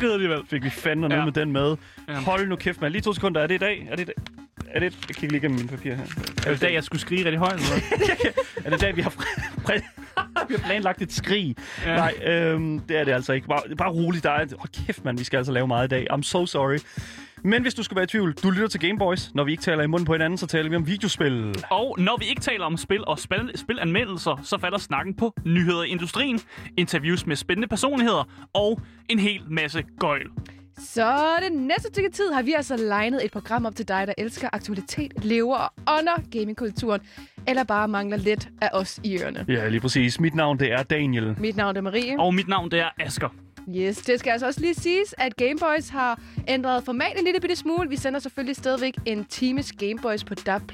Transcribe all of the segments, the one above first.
skridt alligevel. Fik vi fandme noget Ja. med den med. Ja. Hold nu kæft, man. Lige to sekunder. Er det i dag? Er det i dag? Er det, jeg kigger lige igennem mine papirer her. Er det dag, jeg skulle skrige rigtig højt? Eller? Er det dag, vi har, vi har planlagt et skrig? Ja. Nej, øhm, det er det altså ikke. Bare, bare roligt. Der er, hold kæft, man. Vi skal altså lave meget i dag. I'm so sorry. Men hvis du skulle være i tvivl, du lytter til Gameboys. Når vi ikke taler i munden på hinanden, så taler vi om videospil. Og når vi ikke taler om spil og spil, spilanmeldelser, så falder snakken på nyheder i industrien, interviews med spændende personligheder og en hel masse gøjl. Så det næste stykke tid har vi altså legnet et program op til dig, der elsker aktualitet, lever og ånder gamingkulturen, eller bare mangler lidt af os i ørerne. Ja, lige præcis. Mit navn, det er Daniel. Mit navn er Marie. Og mit navn, det er Asker. Yes, det skal altså også lige siges, at Gameboys har ændret format en lille bitte smule. Vi sender selvfølgelig stadigvæk en times Gameboys på DAB+,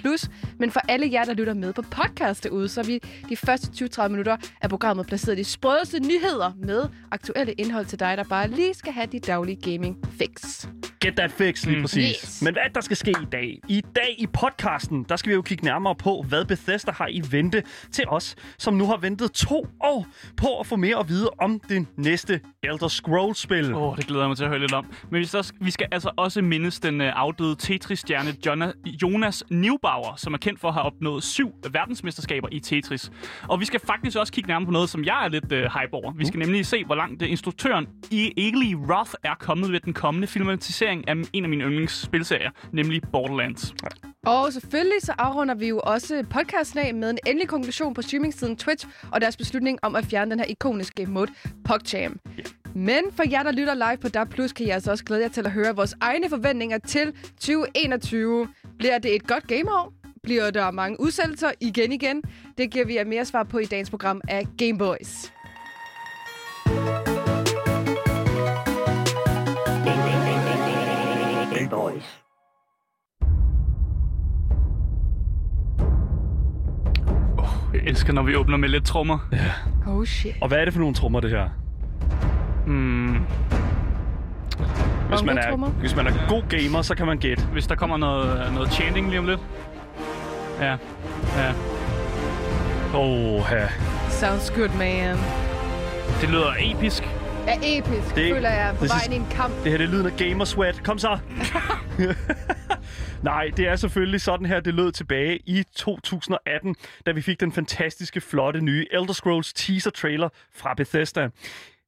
men for alle jer, der lytter med på podcast derude, så er vi de første 20-30 minutter af programmet placeret i de sprødeste nyheder med aktuelle indhold til dig, der bare lige skal have de daglige gaming fix. Get that fix, lige Mm. præcis. Yes. Men hvad der skal ske i dag? I dag i podcasten, der skal vi jo kigge nærmere på, hvad Bethesda har i vente til os, som nu har ventet to år på at få mere at vide om det næste Elder Scrolls-spil. Åh, oh, det glæder jeg mig til at høre lidt om. Men vi skal, vi skal altså også mindes den uh, afdøde Tetris-stjerne Jona- Jonas Neubauer, som er kendt for at have opnået syv verdensmesterskaber i Tetris. Og vi skal faktisk også kigge nærmere på noget, som jeg er lidt uh, hype over. Vi skal nemlig se, hvor langt uh, instruktøren I- Eli Roth er kommet ved den kommende filmatisering af en af mine yndlingsspilserier, nemlig Borderlands. Og selvfølgelig så afrunder vi jo også podcasten af med en endelig konklusion på streamingstiden Twitch og deres beslutning om at fjerne den her ikoniske mode PogChamp. Men for jer, der lytter live på DAB+, kan I altså også glæde jer til at høre vores egne forventninger til 2021. Bliver det et godt gameår? Bliver der mange udsættelser igen igen? Det giver vi jer mere svar på i dagens program af Gameboys. Gameboys. Jeg elsker, når vi åbner med lidt trommer. Oh shit. Og hvad er det for nogle trommer, det her? Hmm. Hvis man, er, hvis man er god gamer, så kan man gætte. Hvis der kommer noget, noget chanting lige om lidt. Ja. Ja. Åh, ja. Sounds good, man. Det lyder episk. Ja, episk, Det- føler jeg, på vejen sidste- i en kamp. Det her det er lyden af gamer sweat. Kom så! Nej, det er selvfølgelig sådan her, det lød tilbage i 2018, da vi fik den fantastiske, flotte nye Elder Scrolls teaser-trailer fra Bethesda.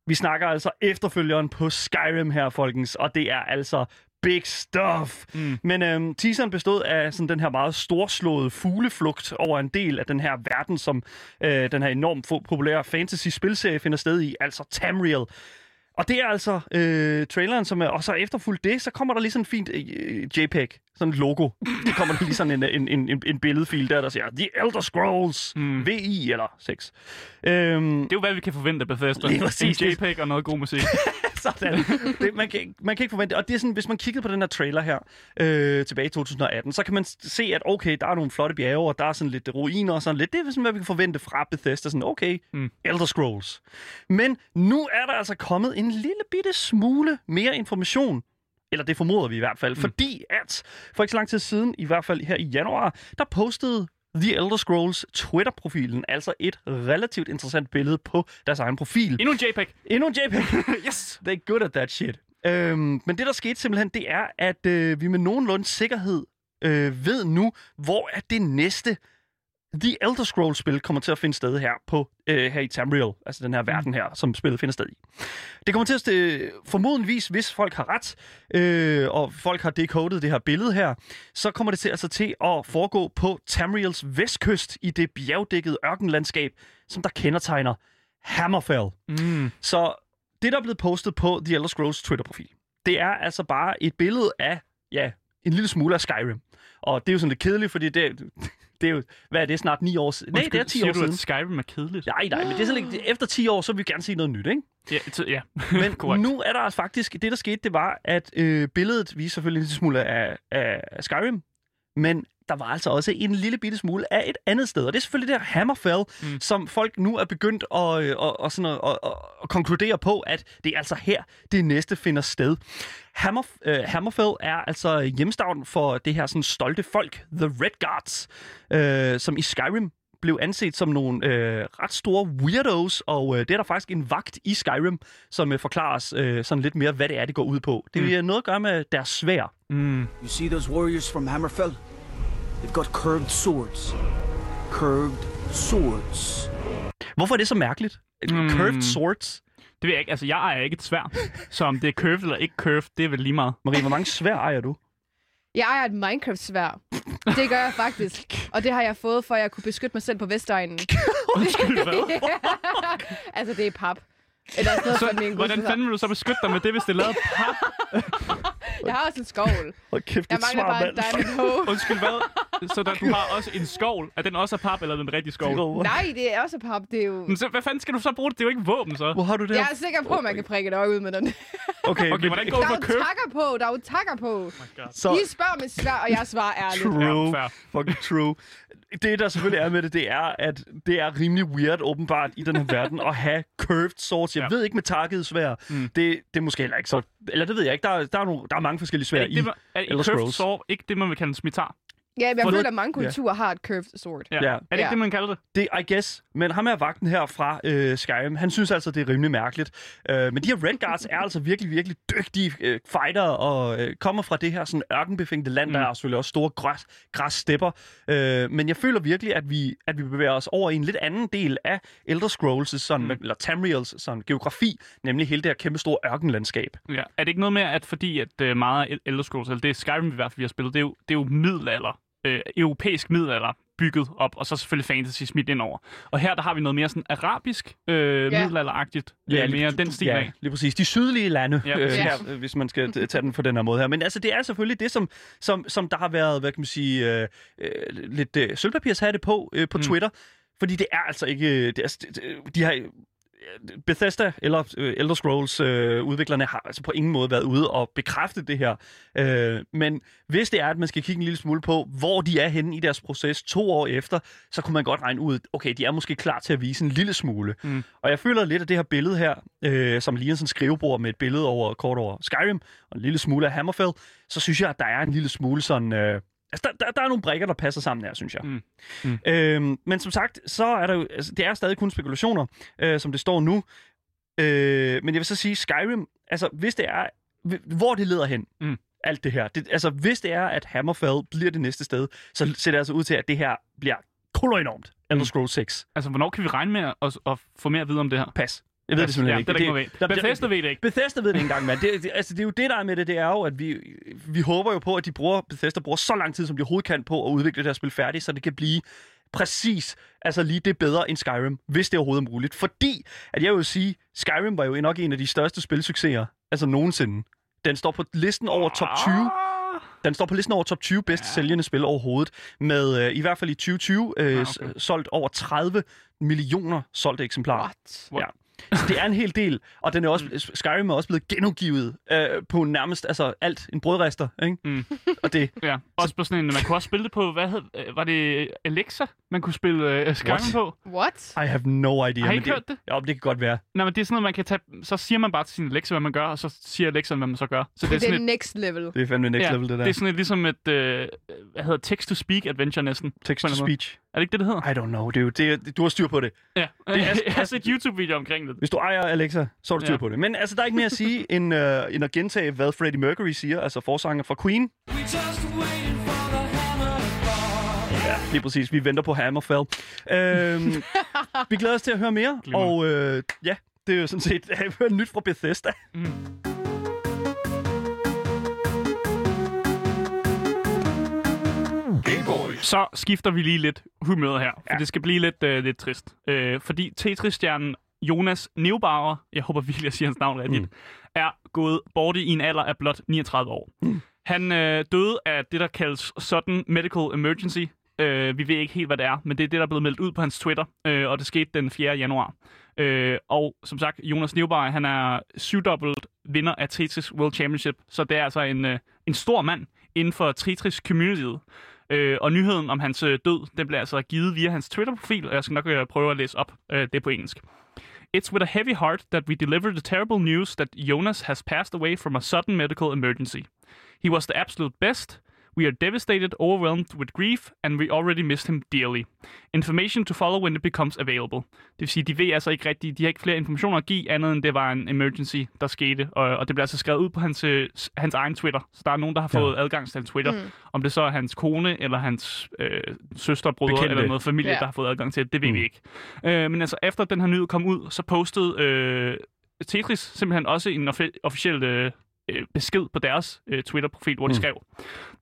Vi snakker altså efterfølgeren på Skyrim her, folkens, og det er altså big stuff. Mm. Men øhm, teaseren bestod af sådan den her meget storslåede fugleflugt over en del af den her verden, som øh, den her enormt populære fantasy-spilserie finder sted i, altså Tamriel. Og det er altså øh, traileren, som er, og så efterfulgt det, så kommer der lige sådan en fint øh, JPEG, sådan et logo. Det kommer der lige sådan en, en, en, en, en billedfil der, der siger, The Elder Scrolls, mm. VI eller 6. Øhm, Det er jo, hvad vi kan forvente af Bethesda. Lige præcis. En JPEG og noget god musik. Sådan. Det, man, kan, ikke- man kan ikke forvente Og det er sådan, hvis man kiggede på den her trailer her øh, tilbage i 2018, så kan man se, at okay, der er nogle flotte bjerge, og der er sådan lidt ruiner og sådan lidt. Det er sådan, hvad vi kan forvente fra Bethesda. Sådan, okay, mm. Elder Scrolls. Men nu er der altså kommet en lille bitte smule mere information. Eller det formoder vi i hvert fald. Mm. Fordi at for ikke så lang tid siden, i hvert fald her i januar, der postede The Elder Scrolls Twitter-profilen altså et relativt interessant billede på deres egen profil. Endnu en JPEG. Endnu en JPEG. Yes! They're good at that shit. Øhm, men det, der skete simpelthen, det er, at øh, vi med nogenlunde sikkerhed øh, ved nu, hvor er det næste The Elder Scrolls-spil kommer til at finde sted her på øh, her i Tamriel, altså den her verden her, som spillet finder sted i. Det kommer til at stå, formodentligvis, hvis folk har ret, øh, og folk har decodet det her billede her, så kommer det til, altså til at foregå på Tamriels vestkyst i det bjergdækkede ørkenlandskab, som der kendetegner Hammerfell. Mm. Så det, der er blevet postet på The Elder Scrolls Twitter-profil, det er altså bare et billede af, ja, en lille smule af Skyrim. Og det er jo sådan lidt kedeligt, fordi det, det er jo, hvad er det, snart 9 år siden? Nej, det er 10 siger år du, siden. at Skyrim er kedeligt? Nej, nej, men det er sådan lidt, efter 10 år, så vil vi gerne se noget nyt, ikke? Ja, t- ja. Men Korrekt. nu er der altså faktisk, det der skete, det var, at øh, billedet viser selvfølgelig en lille smule af, af Skyrim, Men der var altså også en lille bitte smule af et andet sted, og det er selvfølgelig der Hammerfell, mm. som folk nu er begyndt at, øh, og, og sådan at, at, at konkludere på, at det er altså her, det næste finder sted. Hammer, øh, Hammerfell er altså hjemstavn for det her sådan stolte folk, The Red Guards, øh, som i Skyrim blev anset som nogle øh, ret store weirdos, og øh, det er der faktisk en vagt i Skyrim, som øh, forklarer os øh, sådan lidt mere, hvad det er, det går ud på. Det vil mm. noget at gøre med deres svær. Mm. You see those warriors from Hammerfell? They've got curved swords. Curved swords. Hvorfor er det så mærkeligt? Mm. Curved swords? Det ved jeg ikke. Altså, jeg ejer ikke et svær. Så om det er curved eller ikke curved, det er vel lige meget. Marie, hvor mange svær ejer du? Jeg ejer et Minecraft-svær. Det gør jeg faktisk. Og det har jeg fået, for at jeg kunne beskytte mig selv på Vestegnen. Undskyld, hvad? altså, det er pap. Eller sådan noget Så, fra min hvordan fanden vil du så beskytte dig med det, hvis det er lavet af pap? Jeg har også en skovl. Hold kæft, Jeg det mangler svar, bare en diamond hoe. Undskyld, hvad? Så der, du har også en skovl. Er den også af pap, eller er den rigtig skovl? Nej, det er også pap. Det er jo... Men så, hvad fanden skal du så bruge det? Det er jo ikke våben, så. Hvor har du det Jeg er sikker på, at man kan prikke et øje ud med den. Okay, Okay, hvordan går Der du er på jo køb? takker på, der er jo takker på. så, I spørger med svær, og jeg svarer ærligt. True. Ja. Fucking true. Det, der selvfølgelig er med det, det er, at det er rimelig weird, åbenbart, i den her verden, at have curved swords. Jeg Ja. ved ikke med takket svær. Mm. Det, det er måske heller ikke så... Eller det ved jeg ikke. Der, er- der, er, nogle, der er mange forskellige svær ikke i. det, man, er Elder Scrolls. sword ikke det, man vil kalde en smitar? Ja, men jeg føler, at mange kulturer har et curved sword. Ja. Ja. Er det ikke Ja. det, man kalder det? Det I guess. Men ham her vagten her fra øh, Skyrim, han synes altså, det er rimelig mærkeligt. Øh, men de her Red Guards er altså virkelig, virkelig dygtige øh, fighter og øh, kommer fra det her sådan ørkenbefængte land, mm. der er selvfølgelig også store græs, græsstepper. Øh, men jeg føler virkelig, at vi, at vi bevæger os over i en lidt anden del af Elder Scrolls, sådan, mm. Eller Tamriels sådan, geografi, nemlig hele det her kæmpe store ørkenlandskab. Ja. Er det ikke noget med, at fordi at øh, meget af Elder Scrolls, eller det er Skyrim i hvert fald, vi har spillet, det er jo, det er jo middelalder, øh, europæisk middelalder bygget op, og så selvfølgelig fantasy smidt ind over. Og her der har vi noget mere sådan arabisk, øh, Ja. middelalderagtigt, ja, lige- mere den stil ja, af. lige præcis. De sydlige lande, Ja, øh, her, øh, hvis man skal tage den på den her måde her. Men altså, det er selvfølgelig det, som, som, som der har været, hvad kan man sige, øh, øh, lidt øh, sølvpapirshatte på øh, på mm. Twitter. Fordi det er altså ikke... Det er, det- det- de har, øh, Bethesda eller øh, Elder Scrolls øh, udviklerne har altså på ingen måde været ude og bekræfte det her. Øh, men hvis det er, at man skal kigge en lille smule på, hvor de er henne i deres proces to år efter, så kunne man godt regne ud, okay, de er måske klar til at vise en lille smule. Mm. Og jeg føler lidt af det her billede her, øh, som ligner sådan et skrivebord med et billede over kort over Skyrim, og en lille smule af Hammerfell, så synes jeg, at der er en lille smule sådan... Øh, altså, der, der, der er nogle brikker, der passer sammen her, synes jeg. Mm. Mm. Øhm, men som sagt, så er der jo, altså, det er stadig kun spekulationer, øh, som det står nu. Øh, men jeg vil så sige, Skyrim, altså hvis det er, hvor det leder hen, Mm. alt det her. Det, altså hvis det er, at Hammerfell bliver det næste sted, så ser det altså ud til, at det her bliver koloenormt. Elder Mm. Scrolls 6. Altså, hvornår kan vi regne med at, at få mere at vide om det her? Pas. Jeg ved det simpelthen ja, ikke. Det der- ved. Bethesda ved det ikke. Bethesda ved det ikke engang, mand. Det, det, altså, det er jo det, der er med det, det er jo, at vi, vi håber jo på, at de bruger, Bethesda bruger så lang tid, som de overhovedet kan på at udvikle det her spil færdigt, så det kan blive præcis, altså lige det bedre end Skyrim, hvis det overhovedet er muligt. Fordi, at jeg vil sige, Skyrim var jo nok en af de største spilsucceser, altså nogensinde. Den står på listen over top 20. Ah. Den står på listen over top 20 bedst sælgende spil overhovedet, med øh, i hvert fald i 2020 øh, Ah, okay. solgt over 30 millioner solgte eksemplarer. What? What? Ja. Så det er en hel del, og den er også, mm. Skyrim er også blevet genudgivet øh, på nærmest altså alt en brødrester, ikke? Mm. Og det, Ja, også på sådan en, man kunne også spille det på, hvad hed, øh, var det Alexa, man kunne spille uh, Skyrim What? på? What? I have no idea. Har I men ikke hørt det? Ja, det kan godt være. Nej, men det er sådan noget, man kan tage, så siger man bare til sin Alexa, hvad man gør, og så siger Alexa, hvad man så gør. Så det er Det er sådan et, next level. Det er fandme next ja, level, det der. det er sådan et, ligesom et, øh, hvad hedder text-to-speak adventure næsten. Text på en to eller anden måde. speech. Er det ikke det, det hedder? I don't know, dude. Det, er- du har styr på det. Ja, Det er- jeg har set YouTube-video omkring det. Hvis du ejer Alexa, så har du styr Ja. på det. Men altså, der er ikke mere at sige, end, øh, end at gentage, hvad Freddie Mercury siger, altså forsanger fra Queen. Ja, lige præcis. Vi venter på Hammerfell. Øhm, vi glæder os til at høre mere, Glimrende. og øh, ja, det er jo sådan set øh, nyt fra Bethesda. Mm. Så skifter vi lige lidt humør her, for ja. det skal blive lidt, øh, lidt trist. Øh, fordi Tetris-stjernen Jonas Neubauer, jeg håber virkelig, jeg siger hans navn rigtigt, Mm. er gået bort i en alder af blot 39 år. Mm. Han øh, døde af det, der kaldes sudden medical emergency. Øh, vi ved ikke helt, hvad det er, men det er det, der er blevet meldt ud på hans Twitter, øh, og det skete den 4. januar. Øh, og som sagt, Jonas Neubauer, han er syvdobbelt vinder af Tetris World Championship, så det er altså en, øh, en stor mand inden for Tetris-communityet. Øh, og nyheden om hans øh, død, den blev altså givet via hans Twitter-profil, og jeg skal nok øh, prøve at læse op øh, det på engelsk. It's with a heavy heart that we deliver the terrible news that Jonas has passed away from a sudden medical emergency. He was the absolute best. We are devastated, overwhelmed with grief, and we already missed him dearly. Information to follow when it becomes available. Det vil sige, de ved altså ikke rigtigt, de har ikke flere informationer at give, andet end det var en emergency, der skete. Og, og det bliver altså skrevet ud på hans, øh, hans egen Twitter. Så der er nogen, der har fået adgang til hans Twitter. Mm. Om det så er hans kone, eller hans øh, søster, brødre, Bekendte. eller noget familie, Ja. der har fået adgang til det. Det ved mm. vi ikke. Øh, men altså, efter den her nyhed kom ud, så postede øh, Tetris simpelthen også en offi- officiel øh, øh, besked på deres øh, Twitter-profil, hvor de skrev,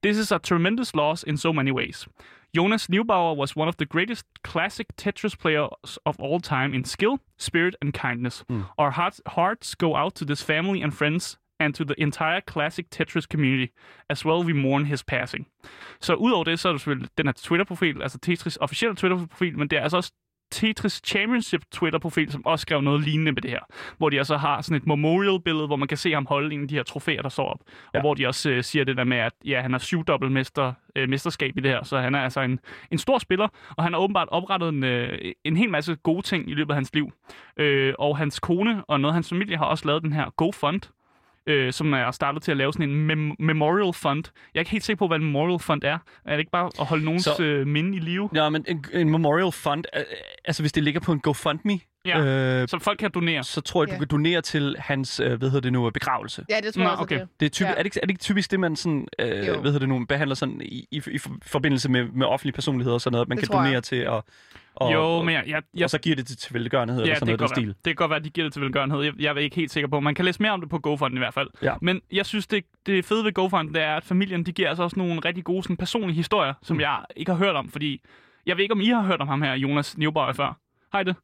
This is a tremendous loss in so many ways. Jonas Neubauer was one of the greatest classic Tetris players of all time in skill, spirit, and kindness. Our hearts, hearts go out to this family and friends and to the entire classic Tetris community. As well, we mourn his passing. Så udover det, så er der selvfølgelig den her Twitter-profil, altså Tetris officielle Twitter-profil, men det er altså også Tetris Championship Twitter-profil, som også skrev noget lignende med det her. Hvor de altså har sådan et memorial-billede, hvor man kan se ham holde en af de her trofæer, der står op. Ja. Ja. Og hvor de også øh, siger det der med, at ja, han har syvdobbelt mester, øh, mesterskab i det her. Så han er altså en, en stor spiller, og han har åbenbart oprettet en, øh, en hel masse gode ting i løbet af hans liv. Øh, og hans kone og noget af hans familie har også lavet den her GoFund, øh, som er startet til at lave sådan en mem- memorial fund. Jeg er ikke helt sikker på, hvad en memorial fund er. Er det ikke bare at holde nogens Så- øh, minde i live? Ja, men en, en memorial fund, øh, altså hvis det ligger på en GoFundMe, Ja, øh, Som folk kan donere. så tror jeg, du Ja. kan donere til hans, øh, hvad hedder det nu, begravelse. Ja, det tror Nå, jeg også, okay. det. Det er, typisk, Ja. er, det ikke, er det ikke typisk det, man sådan, øh, Jo. hvad hedder det nu, behandler sådan i, i, i for- forbindelse med, med offentlige personligheder og sådan noget, man Det kan tror jeg. donere til, og, og, jo, men jeg, jeg, jeg og så giver det til, velgørenhed ja, eller det sådan kan, noget den være. stil. det kan godt være, at de giver det til velgørenhed. Jeg, jeg er ikke helt sikker på. Man kan læse mere om det på GoFund i hvert fald. Ja. Men jeg synes, det, det fede ved GoFund, det er, at familien de giver altså også nogle rigtig gode sådan, personlige historier, som Mm. jeg ikke har hørt om. Fordi jeg ved ikke, om I har hørt om ham her, Jonas Neubauer, før. I det?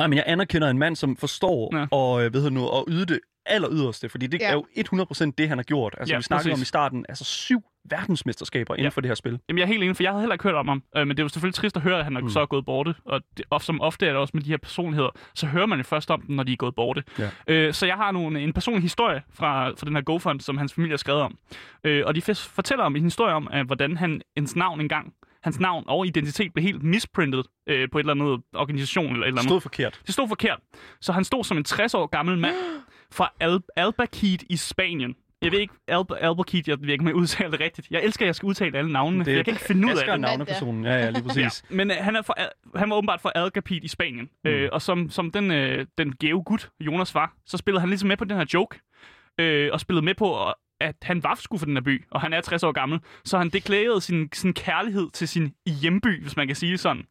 Nej, men jeg anerkender en mand, som forstår Ja. og, øh, det nu, og yde det aller yderste, fordi det Ja. er jo 100% det, han har gjort. Altså, Ja, vi snakkede præcis. om i starten, altså syv verdensmesterskaber inden Ja. for det her spil. Jamen, jeg er helt enig, for jeg havde heller ikke hørt om ham. Øh, men det er jo selvfølgelig trist at høre, at han er mm. så er gået borte. Og det, of, som ofte er det også med de her personligheder, så hører man jo først om dem, når de er gået borte. Ja. Øh, så jeg har nogle, en personlig historie fra, fra den her GoFund, som hans familie har skrevet om. Øh, og de fortæller om en historie om, at, hvordan han, ens navn engang, hans navn og identitet blev helt misprintet øh, på et eller andet organisation eller et eller andet. Stod forkert. Det stod forkert. Så han stod som en 60 år gammel mand fra Al- Albacete i Spanien. Jeg ved ikke, Al- Albacete, jeg ved ikke, om jeg udtaler det rigtigt. Jeg elsker, at jeg skal udtale alle navnene, for jeg kan ikke finde ud af det. er navnepersonen. Ja, ja, lige præcis. Ja, men øh, han, er fra, han var åbenbart fra Algapit i Spanien. Mm. Øh, og som, som den, øh, den gave gut, Jonas var, så spillede han ligesom med på den her joke. Øh, og spillede med på, øh, at han var sgu for den her by, og han er 60 år gammel. Så han deklarerede sin, sin kærlighed til sin hjemby, hvis man kan sige det sådan.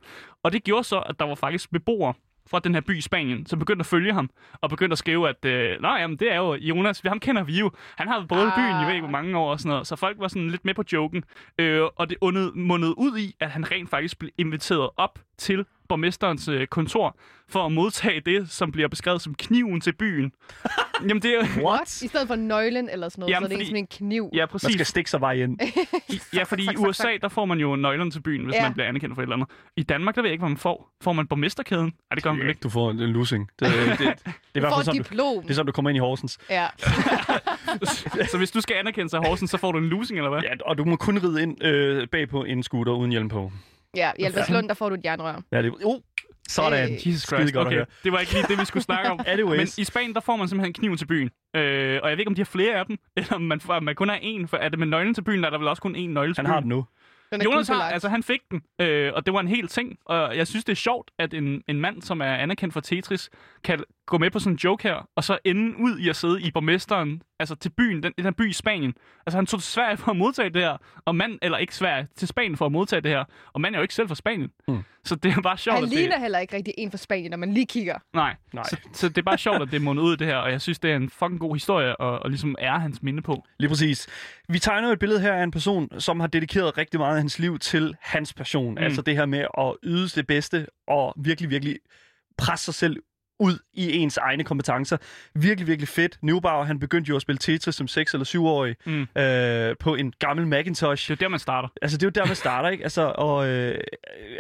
Og det gjorde så, at der var faktisk beboere fra den her by i Spanien, som begyndte at følge ham, og begyndte at skrive, at øh, nej, jamen, det er jo Jonas, ham kender vi jo. Han har boet i byen, jeg ved ikke hvor mange år og sådan noget. Så folk var sådan lidt med på joken. Øh, og det undede, mundede ud i, at han rent faktisk blev inviteret op til borgmesterens øh, kontor for at modtage det, som bliver beskrevet som kniven til byen. Jamen det er. What? I stedet for nøglen eller sådan noget, Jamen, så er det fordi- sådan en kniv. Ja, Man præcis. skal stikke sig vej ind. Ja, fordi i USA, der får man jo nøglerne til byen, hvis Ja. man bliver anerkendt for et eller andet. I Danmark, der ved jeg ikke, hvad man får. Får man borgmesterkæden? Ja, det gør man ikke. Du får en losing. Det, det, det, det, er i Du hvert får fald et sådan, du, diplom. det er sådan, du kommer ind i Horsens. Ja. Så hvis du skal anerkendes af Horsens, så får du en losing, eller hvad? Ja, og du må kun ride ind øh, bag på en scooter uden hjelm på. Ja, i Albertslund, der får du et jernrør. Ja, det, uh, sådan. Hey. Jesus Skide Christ, godt at okay. høre. Det var ikke lige det, vi skulle snakke om. Anyways. Men i Spanien, der får man simpelthen kniven til byen. Øh, og jeg ved ikke, om de har flere af dem, eller om man, får, man kun har én. For er det med nøglen til byen, der er der vel også kun én nøgle til Han byen. har den nu. Den Jonas har, altså han fik den, øh, og det var en hel ting. Og jeg synes, det er sjovt, at en, en mand, som er anerkendt for Tetris, kan gå med på sådan en joke her, og så ende ud i at sidde i borgmesteren, altså til byen, den, den her by i Spanien. Altså han tog til Sverige for at modtage det her, og mand, eller ikke Sverige, til Spanien for at modtage det her. Og mand er jo ikke selv fra Spanien. Hmm. Så det er bare sjovt, Han at ligner det... heller ikke rigtig en fra Spanien, når man lige kigger. Nej, Nej. Så, så, det er bare sjovt, at det er ud i det her, og jeg synes, det er en fucking god historie, og, og ligesom er hans minde på. Lige præcis. Vi tegner et billede her af en person, som har dedikeret rigtig meget af hans liv til hans passion. Mm. Altså det her med at yde det bedste og virkelig, virkelig presse sig selv ud i ens egne kompetencer. Virkelig, virkelig fedt. Neubauer, han begyndte jo at spille Tetris som 6- eller 7-årig Mm. øh, på en gammel Macintosh. Det er jo der, man starter. Altså, det er jo der, man starter, ikke? Altså, og øh,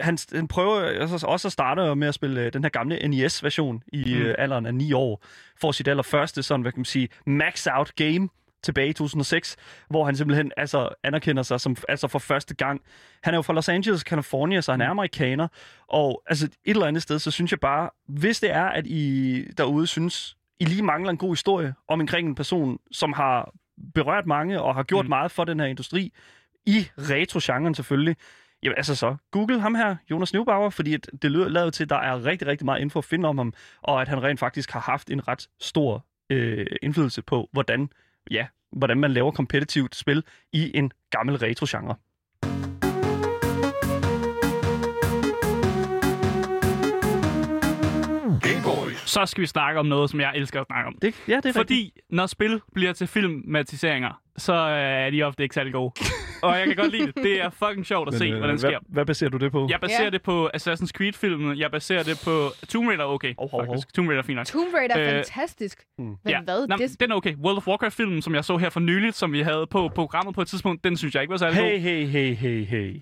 han, han prøver altså, også at starte med at spille øh, den her gamle NES-version i Mm. øh, alderen af 9 år. For sit allerførste, sådan, hvad kan man sige, max-out game. Tilbage i 2006, hvor han simpelthen altså, anerkender sig som altså for første gang. Han er jo fra Los Angeles, California, så han er amerikaner. Og altså, et eller andet sted, så synes jeg bare, hvis det er, at I derude synes, I lige mangler en god historie om omkring en person, som har berørt mange og har gjort mm. meget for den her industri, i retro-genren selvfølgelig, Jamen altså så, google ham her, Jonas Neubauer, fordi at det lyder lavet til, at der er rigtig, rigtig meget info at finde om ham, og at han rent faktisk har haft en ret stor øh, indflydelse på, hvordan, ja, hvordan man laver kompetitivt spil i en gammel retro-genre. Så skal vi snakke om noget, som jeg elsker at snakke om. Det, ja, det er Fordi rigtigt. når spil bliver til filmatiseringer, så øh, er de ofte ikke særlig gode. og jeg kan godt lide det. Det er fucking sjovt at se, øh, hvordan det hvad, sker. hvad baserer du det på? Jeg baserer Ja. det på Assassin's Creed-filmen. Jeg baserer det på Tomb Raider, okay, hov, hov. faktisk. Tomb Raider er fint nok. Tomb Raider er Øh, fantastisk. Men hvad? Nå, det, den er okay. World of Warcraft-filmen, som jeg så her for nyligt, som vi havde på programmet på et tidspunkt, den synes jeg ikke var særlig Hey, hey, hey, hey, hey.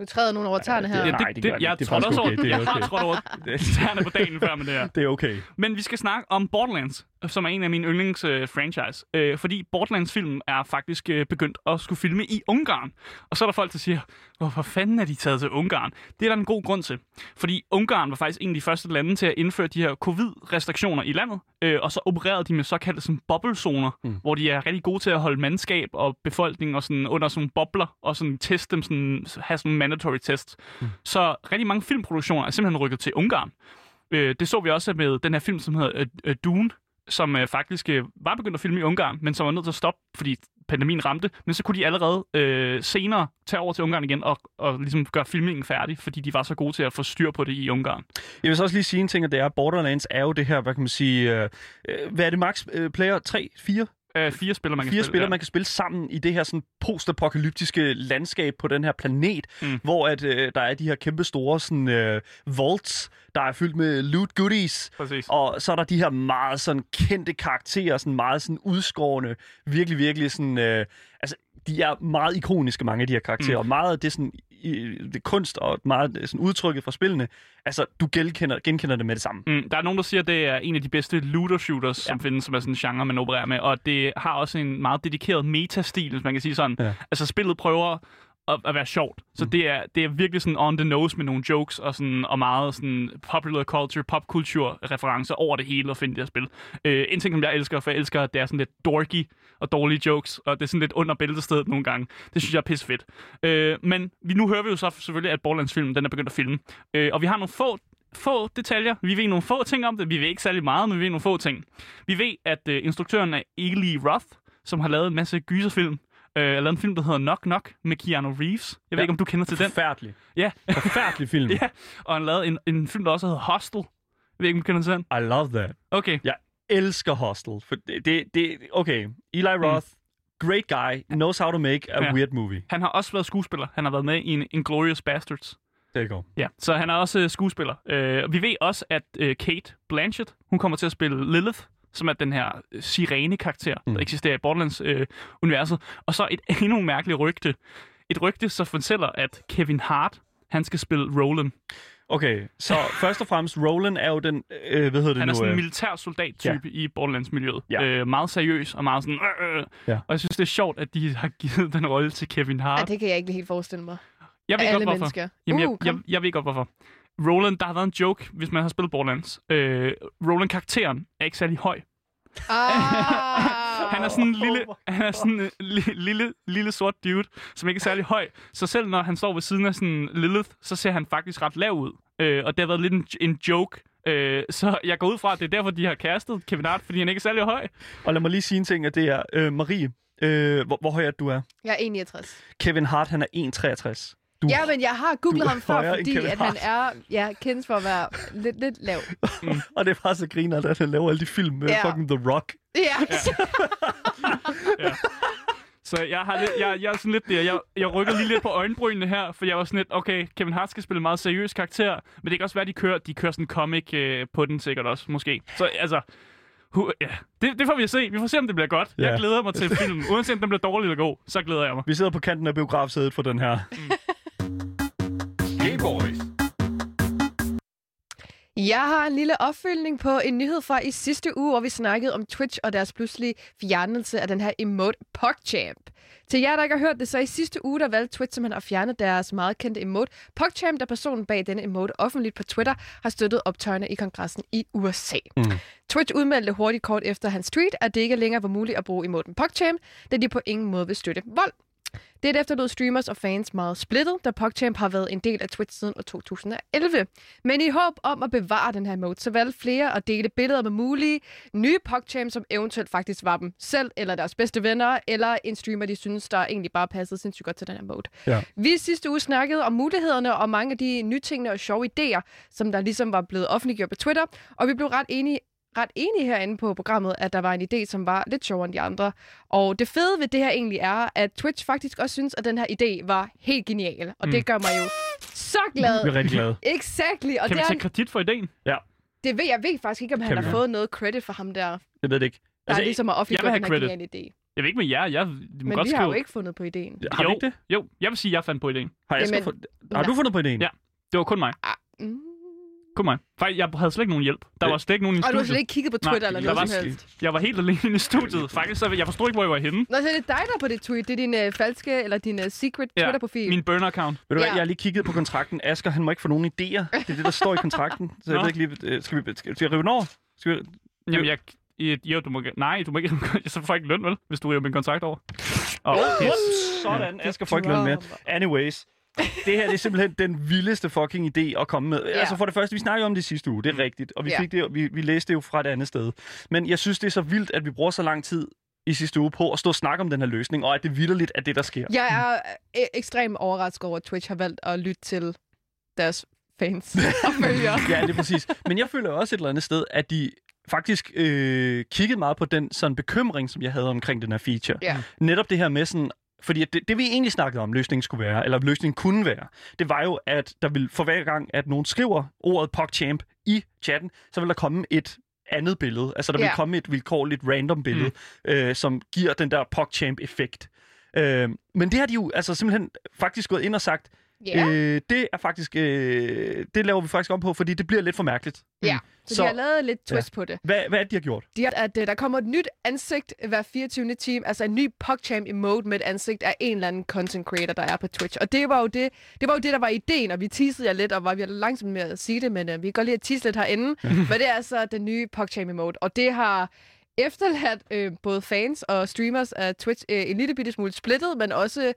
du træder nogen over tæerne her. det- god. Nej, det gør den jeg ikke. Det er også over, okay. Det er jeg har okay. trådt over tæerne på dagen før med det her. Det er okay. Men vi skal snakke om Borderlands, som er en af mine yndlings-franchise. Øh, fordi Borderlands-filmen er faktisk øh, begyndt at skulle filme i Ungarn. Og så er der folk, der siger, hvorfor fanden er de taget til Ungarn? Det er der en god grund til. Fordi Ungarn var faktisk en af de første lande til at indføre de her covid-restriktioner i landet. Øh, og så opererede de med såkaldte sådan, bobblezoner, mm. hvor de er rigtig gode til at holde mandskab og befolkning og sådan, under sådan bobler og sådan teste dem, sådan, have sådan mandatory test. Mm. Så rigtig mange filmproduktioner er simpelthen rykket til Ungarn. Øh, det så vi også med den her film, som hedder øh, øh, Dune, som øh, faktisk øh, var begyndt at filme i Ungarn, men som var nødt til at stoppe, fordi pandemien ramte. Men så kunne de allerede øh, senere tage over til Ungarn igen og, og ligesom gøre filmingen færdig, fordi de var så gode til at få styr på det i Ungarn. Jeg vil så også lige sige en ting, at det er, Borderlands er jo det her, hvad kan man sige, øh, øh hvad er det max øh, player? 3, 4? Øh, fire spillere, man kan fire spille. spillere, ja. man kan spille sammen i det her sådan postapokalyptiske landskab på den her planet, Mm. hvor at, øh, der er de her kæmpe store sådan, øh, vaults, der er fyldt med loot goodies, Præcis. og så er der de her meget sådan kendte karakterer, sådan meget sådan udskårende, virkelig, virkelig sådan, øh, altså de er meget ikoniske, mange af de her karakterer, mm. og meget af det sådan, i, det kunst og meget sådan udtrykket fra spillene, altså du genkender, genkender det med det samme. Mm, der er nogen, der siger, at det er en af de bedste looter-shooters, ja. som findes, som er sådan en genre, man opererer med. Og det har også en meget dedikeret metastil, hvis man kan sige sådan. Ja. Altså, spillet prøver at, at være sjovt. Så mm. det, er, det er virkelig sådan on the nose med nogle jokes og, sådan, og meget sådan popular culture, popkultur referencer over det hele at finde det her spil. Øh, en ting, som jeg elsker, for jeg elsker, at det er sådan lidt dorky og dårlige jokes, og det er sådan lidt under bæltestedet nogle gange. Det synes jeg er pisse fedt. Øh, men vi, nu hører vi jo så selvfølgelig, at Borderlands-filmen den er begyndt at filme. Øh, og vi har nogle få få detaljer. Vi ved nogle få ting om det. Vi ved ikke særlig meget, men vi ved nogle få ting. Vi ved, at øh, instruktøren er Eli Roth, som har lavet en masse gyserfilm. Øh, har lavet en film, der hedder Knock Knock med Keanu Reeves. Jeg ved Ja. ikke, om du kender til den. Forfærdelig. Ja, Forfærdelig film. ja. Og han lavede en, en film, der også hedder Hostel. Jeg ved ikke, om du kender til den. I love that. Okay. Jeg elsker Hostel. For det, det, det, okay, Eli Roth, great guy, knows how to make a Mm. Ja. weird movie. Han har også været skuespiller. Han har været med i en Inglourious Bastards. You go. Ja, så han er også øh, skuespiller. Øh, vi ved også, at øh, Kate Blanchett, hun kommer til at spille Lilith, som er den her øh, sirene-karakter, mm. der eksisterer i Borderlands-universet. og så et endnu mærkeligt rygte. Et rygte, så fortæller, at Kevin Hart, han skal spille Roland. Okay, så først og fremmest, Roland er jo den, øh, hvad hedder det Han nu? er sådan en øh, militær soldat-type ja. i Borderlands-miljøet. Ja. Øh, meget seriøs og meget sådan... Øh, øh. Ja. Og jeg synes, det er sjovt, at de har givet den rolle til Kevin Hart. Ej, det kan jeg ikke helt forestille mig. jeg ved Alle godt, hvorfor. mennesker. Jamen, jeg, Uh, jeg, kom. jeg ved godt, hvorfor. Roland, der har været en joke, hvis man har spillet Borderlands. Øh, Roland-karakteren er ikke særlig høj. Ah, Han er sådan en lille, han er sådan en li- lille, lille sort dude, som ikke er særlig høj. Så selv når han står ved siden af sådan Lilith, så ser han faktisk ret lav ud. Øh, og det har været lidt en, en joke. Øh, så jeg går ud fra, at det er derfor, de har kastet Kevin Hart, fordi han ikke er særlig høj. Og lad mig lige sige en ting, at det er øh, Marie. Øh, hvor, hvor høj er du er? Jeg er 69. Kevin Hart, han er 1,63. Du, Ja, men jeg har googlet ham før, fordi at han er ja, kendt for at være lidt, lidt lav. Og det er bare så griner, at han laver alle de film med Ja. fucking The Rock. Ja, Så jeg, har lidt, jeg, jeg er sådan lidt der. Jeg, jeg rykker lige lidt på øjenbrynene her, for jeg var sådan lidt, okay, Kevin Hart skal spille en meget seriøs karakter, men det kan også være, at de kører, de kører sådan en comic øh, på den sikkert også, måske. Så altså, hu, ja. det, det får vi at se. Vi får se, om det bliver godt. Ja. Jeg glæder mig til filmen. Uanset om den bliver dårlig eller god, så glæder jeg mig. Vi sidder på kanten af biografsædet for den her. Jeg har en lille opfølgning på en nyhed fra i sidste uge, hvor vi snakkede om Twitch og deres pludselige fjernelse af den her emote PogChamp. Til jer, der ikke har hørt det, så i sidste uge, der valgte Twitch simpelthen at fjerne deres meget kendte emote. PogChamp, der personen bag denne emote offentligt på Twitter, har støttet optøjerne i kongressen i USA. Mm. Twitch udmeldte hurtigt kort efter hans tweet, at det ikke længere var muligt at bruge emoten PogChamp, da de på ingen måde vil støtte vold. Det efterlod streamers og fans meget splittet, da PogChamp har været en del af Twitch siden år 2011. Men i håb om at bevare den her mode, så valgte flere at dele billeder med mulige nye PogChamp, som eventuelt faktisk var dem selv, eller deres bedste venner, eller en streamer, de synes, der egentlig bare passede sindssygt godt til den her mode. Ja. Vi sidste uge snakkede om mulighederne og mange af de nytingene og sjove idéer, som der ligesom var blevet offentliggjort på Twitter, og vi blev ret enige ret enige herinde på programmet, at der var en idé, som var lidt sjovere end de andre. Og det fede ved det her egentlig er, at Twitch faktisk også synes, at den her idé var helt genial. Og mm. det gør mig jo så glad. Vi er rigtig glade. Exactly. Og Kan vi det, tage er, kredit for ideen? det ved jeg ved faktisk ikke, om han Kan har vi? fået noget credit for ham der, der Jeg ved det ikke. altså, Altså, ligesom har offentliggjort have den her credit. geniale idé. Jeg ved ikke med jer. Jeg, må Men godt vi skrive. har jo ikke fundet på ideen. har jo, vi ikke det? Jo, jeg vil sige, at jeg fandt på ideen. Har, jeg Jamen, har du fundet på ideen? Ja. Det var kun mig. Ah, mm. Kun mig. Faktisk, jeg havde slet ikke nogen hjælp. Der var slet ikke nogen i Og du har studiet. slet ikke kigget på Nej, Twitter eller der noget var som helst. Jeg var helt alene inde i studiet. Faktisk, så jeg forstod ikke, hvor jeg var henne. Nå, så er det dig, der er på det tweet. Det er din øh, falske, eller din øh, secret Ja, Twitter-profil. Min burner-account. Ved du hvad, Ja. jeg har lige kigget på kontrakten. Asger, han må ikke få nogen idéer. Det er det, der står i kontrakten. Så jeg Nå. ved ikke lige, øh, skal vi, skal, skal vi rive den over? Skal vi, Jamen, jeg... i- Jo, du må... ikke- Nej, du må ikke... Så får jeg ikke løn, vel? Hvis du river min kontrakt over. oh, yes. Sådan, Asger får ikke løn mere. Anyways. Det her det er simpelthen den vildeste fucking idé at komme med. Ja. Altså for det første, vi snakkede om det sidste uge, det er rigtigt, og vi, Ja. fik det, vi, vi læste det jo fra et andet sted. Men jeg synes, det er så vildt, at vi bruger så lang tid i sidste uge på at stå og snakke om den her løsning, og at det vildt er det, der sker. Jeg er øh, ekstremt overrasket over, at Twitch har valgt at lytte til deres fans og følgere. ja, det er præcis. Men jeg føler også et eller andet sted, at de faktisk øh, kiggede meget på den sådan bekymring, som jeg havde omkring den her feature. Ja. Netop det her med sådan, fordi det, det vi egentlig snakkede om, løsningen skulle være, eller løsningen kunne være, det var jo, at der vil for hver gang, at nogen skriver ordet PogChamp i chatten, så vil der komme et andet billede. Altså der vil Ja. komme et vilkårligt random billede, mm. øh, som giver den der PogChamp-effekt. Øh, men det har de jo altså simpelthen faktisk gået ind og sagt, Ja, øh, det er faktisk, øh, det laver vi faktisk om på, fordi det bliver lidt for mærkeligt. ja. Så, så- de har lavet lidt twist på det. Hvad, hvad er det, de har gjort? De har, at øh, der kommer et nyt ansigt hver 24. time, altså en ny PogChamp emote med et ansigt af en eller anden content creator, der er på Twitch. Og det var jo det, det, var jo det der var ideen, og vi teasede jer lidt, og var vi langsomt med at sige det, men øh, vi kan godt lide at tease lidt herinde. men det er altså den nye PogChamp emote, og det har efterladt øh, både fans og streamers af Twitch øh, en lille bitte smule splittet, men også,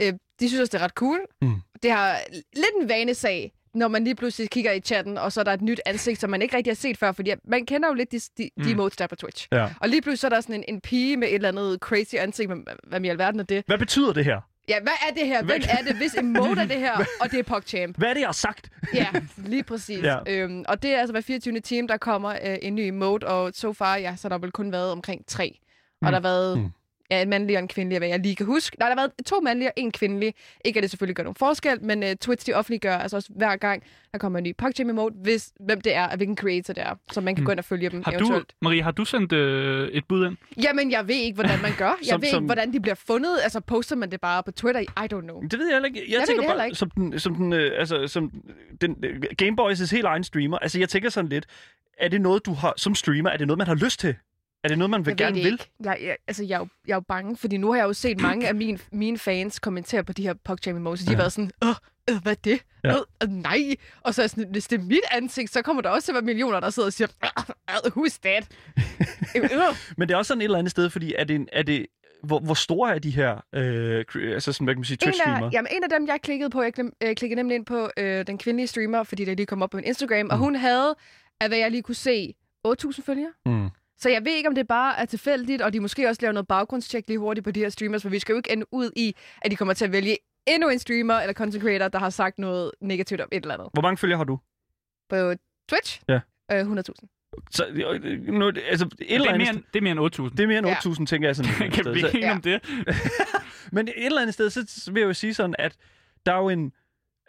øh, de synes også, det er ret cool. Mm. Det har lidt en vanesag, når man lige pludselig kigger i chatten, og så er der et nyt ansigt, som man ikke rigtig har set før, fordi man kender jo lidt de, de, de Mm. emotes, der er på Twitch. Ja. Og lige pludselig så er der sådan en, en pige med et eller andet crazy ansigt, men hvad i alverden er det? Hvad betyder det her? Ja, hvad er det her? Hvem er det? Hvis emote er det her, og det er PogChamp. Hvad er det, jeg har sagt? Ja, lige præcis. Ja. Øhm, og det er altså hver 24. time, der kommer øh, en ny emote, og so far, ja, så har der vel kun været omkring tre. Og Mm. der har været Mm. Ja, en mandlig og en kvindelig, hvad jeg lige kan huske. Nej, der har været to mandlige og en kvindelig. Ikke at det selvfølgelig gør nogen forskel, men uh, Twitch de offentliggør altså også hver gang, der kommer en ny PogChamp emote, hvis, hvem det er, og hvilken creator det er, så man kan Mm. gå ind og følge dem Har du, eventuelt. Marie, har du sendt øh, et bud ind? Jamen, jeg ved ikke, hvordan man gør. Jeg Som- ved som- ikke, hvordan de bliver fundet. Altså, poster man det bare på Twitter? I don't know. Det ved jeg heller ikke. Jeg, Jeg tænker bare, ikke. som den, som den, øh, altså, som den, øh, Gameboys' helt egen streamer. Altså, jeg tænker sådan lidt, er det noget, du har, som streamer, er det noget, man har lyst til? Er det noget, man vil jeg gerne vil? Ikke. Jeg, jeg, altså, jeg, er jo, jeg er jo bange, fordi nu har jeg jo set mange af mine, mine fans kommentere på de her PogChamp emojis. De har Ja. været sådan, åh, øh, hvad er det? Ja. Øh, øh, nej. Og så er sådan, hvis det er mit ansigt, så kommer der også til at være millioner, der sidder og siger, "Øh, who's that? øh, Men det er også sådan et eller andet sted, fordi er det, er det hvor, hvor store er de her, øh, altså sådan, hvad kan man sige, en, Twitch-streamer? af, jamen, en af dem, jeg klikkede på, jeg klem, øh, klikkede nemlig ind på øh, den kvindelige streamer, fordi det lige kom op på min Instagram, Mm. og hun havde, af hvad jeg lige kunne se, 8.000 følgere. Mm. Så jeg ved ikke, om det bare er tilfældigt, og de måske også laver noget baggrundstjek lige hurtigt på de her streamers, for vi skal jo ikke ende ud i, at de kommer til at vælge endnu en streamer eller content creator, der har sagt noget negativt om et eller andet. Hvor mange følgere har du? På Twitch? Ja. Øh, 100.000. Så, øh, nu, altså, et Det eller er, andet mere sted, end, det er mere end 8.000. det er mere end Ja. 8.000, tænker jeg sådan. Kan sted. vi Så- ikke enige om det? Men et eller andet sted, så vil jeg jo sige sådan, at der er jo en...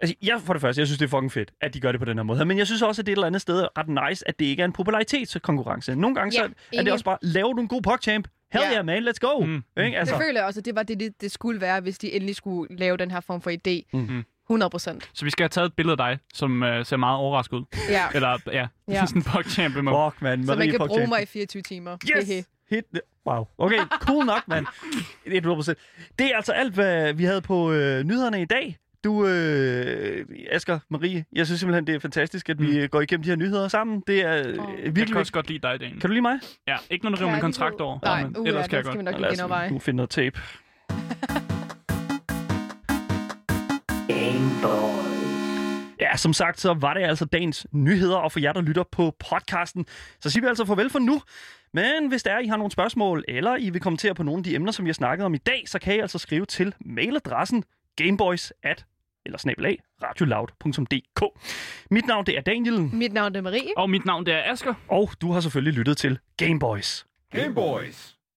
Altså, jeg, for det første, jeg synes, det er fucking fedt, at de gør det på den her måde. Men jeg synes også, at det er et eller andet sted ret nice, at det ikke er en popularitetskonkurrence. Nogle gange Ja, så er det også bare, laver du en god PogChamp? Hell Ja. yeah, man, let's go! Mm. Ikke? Altså. Altså, Det føler jeg også, at det var det, det, det skulle være, hvis de endelig skulle lave den her form for idé. Mm. 100 procent. Så vi skal have taget et billede af dig, som uh, ser meget overrasket ud. Ja. Eller, ja, Ja. sådan en PogChamp med mig. Fuck, man. Så man kan bruge Pogchamp. mig i 24 timer. Yes! Hehe. Hit. Wow. Okay, cool nok, mand. 100%. Det er altså alt, hvad vi havde på øh, nyhederne i dag. Du, øh, Asger, Marie, jeg synes simpelthen, det er fantastisk, at vi går igennem de her nyheder sammen. Det er øh, oh. Jeg virkelig... kan også godt lide dig, Dan. Kan du lide mig? Ja, ikke når du river min kontrakt over. Nej, men uh, ellers ja, kan jeg skal vi godt. nok lige genoverveje. nu finde noget tape. Ja, som sagt, så var det altså dagens nyheder, og for jer, der lytter på podcasten, så siger vi altså farvel for nu. Men hvis der er, I har nogle spørgsmål, eller I vil kommentere på nogle af de emner, som vi har snakket om i dag, så kan I altså skrive til mailadressen gameboys at eller snabelag, radioloud.dk. Mit navn det er Daniel, Mit navn er Marie. Og mit navn det er Asker. og du har selvfølgelig lyttet til Gameboys. Game Boys.